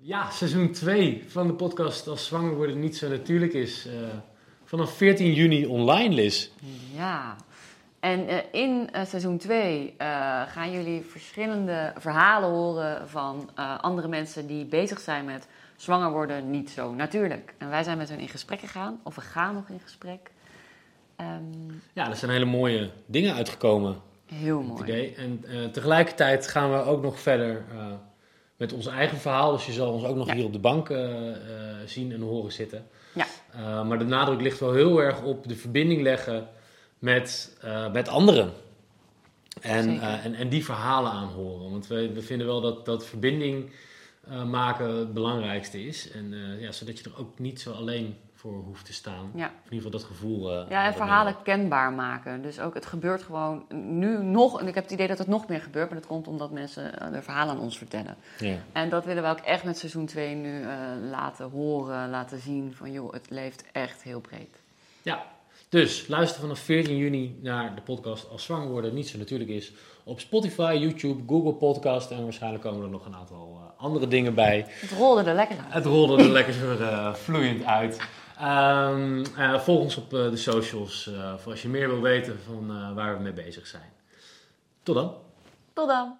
Ja, seizoen 2 van de podcast Als zwanger worden niet zo natuurlijk is. Uh, vanaf 14 juni online, Liz. Ja, en uh, in uh, seizoen 2 gaan jullie verschillende verhalen horen van andere mensen die bezig zijn met zwanger worden niet zo natuurlijk. En wij zijn met hen in gesprek gegaan, of we gaan nog in gesprek. Um, ja, er zijn hele mooie dingen uitgekomen. Heel mooi. Idee. En tegelijkertijd gaan we ook nog verder met ons eigen verhaal. Dus je zal ons ook nog hier op de bank uh, uh, zien en horen zitten. Ja. Uh, maar de nadruk ligt wel heel erg op de verbinding leggen met, met anderen. En, en, en die verhalen aanhoren. Want we, we vinden wel dat, dat verbinding maken het belangrijkste is. En ja, zodat je er ook niet zo alleen voor hoeft te staan. Ja. in ieder geval dat gevoel. Uh, ja, en verhalen kenbaar maken. Dus ook het gebeurt gewoon nu nog. En ik heb het idee dat het nog meer gebeurt. Maar dat komt omdat mensen de verhalen aan ons vertellen. Ja. En dat willen we ook echt met seizoen 2 nu laten horen, laten zien. Van joh, het leeft echt heel breed. Ja, dus luister vanaf 14 juni naar de podcast Als Zwanger worden niet zo natuurlijk is. Op Spotify, YouTube, Google Podcast en waarschijnlijk komen er nog een aantal andere dingen bij. Het rolde er lekker uit. Het rolde er lekker vloeiend uit. Um, uh, volg ons op uh, de socials voor als je meer wil weten van waar we mee bezig zijn. Tot dan. Tot dan.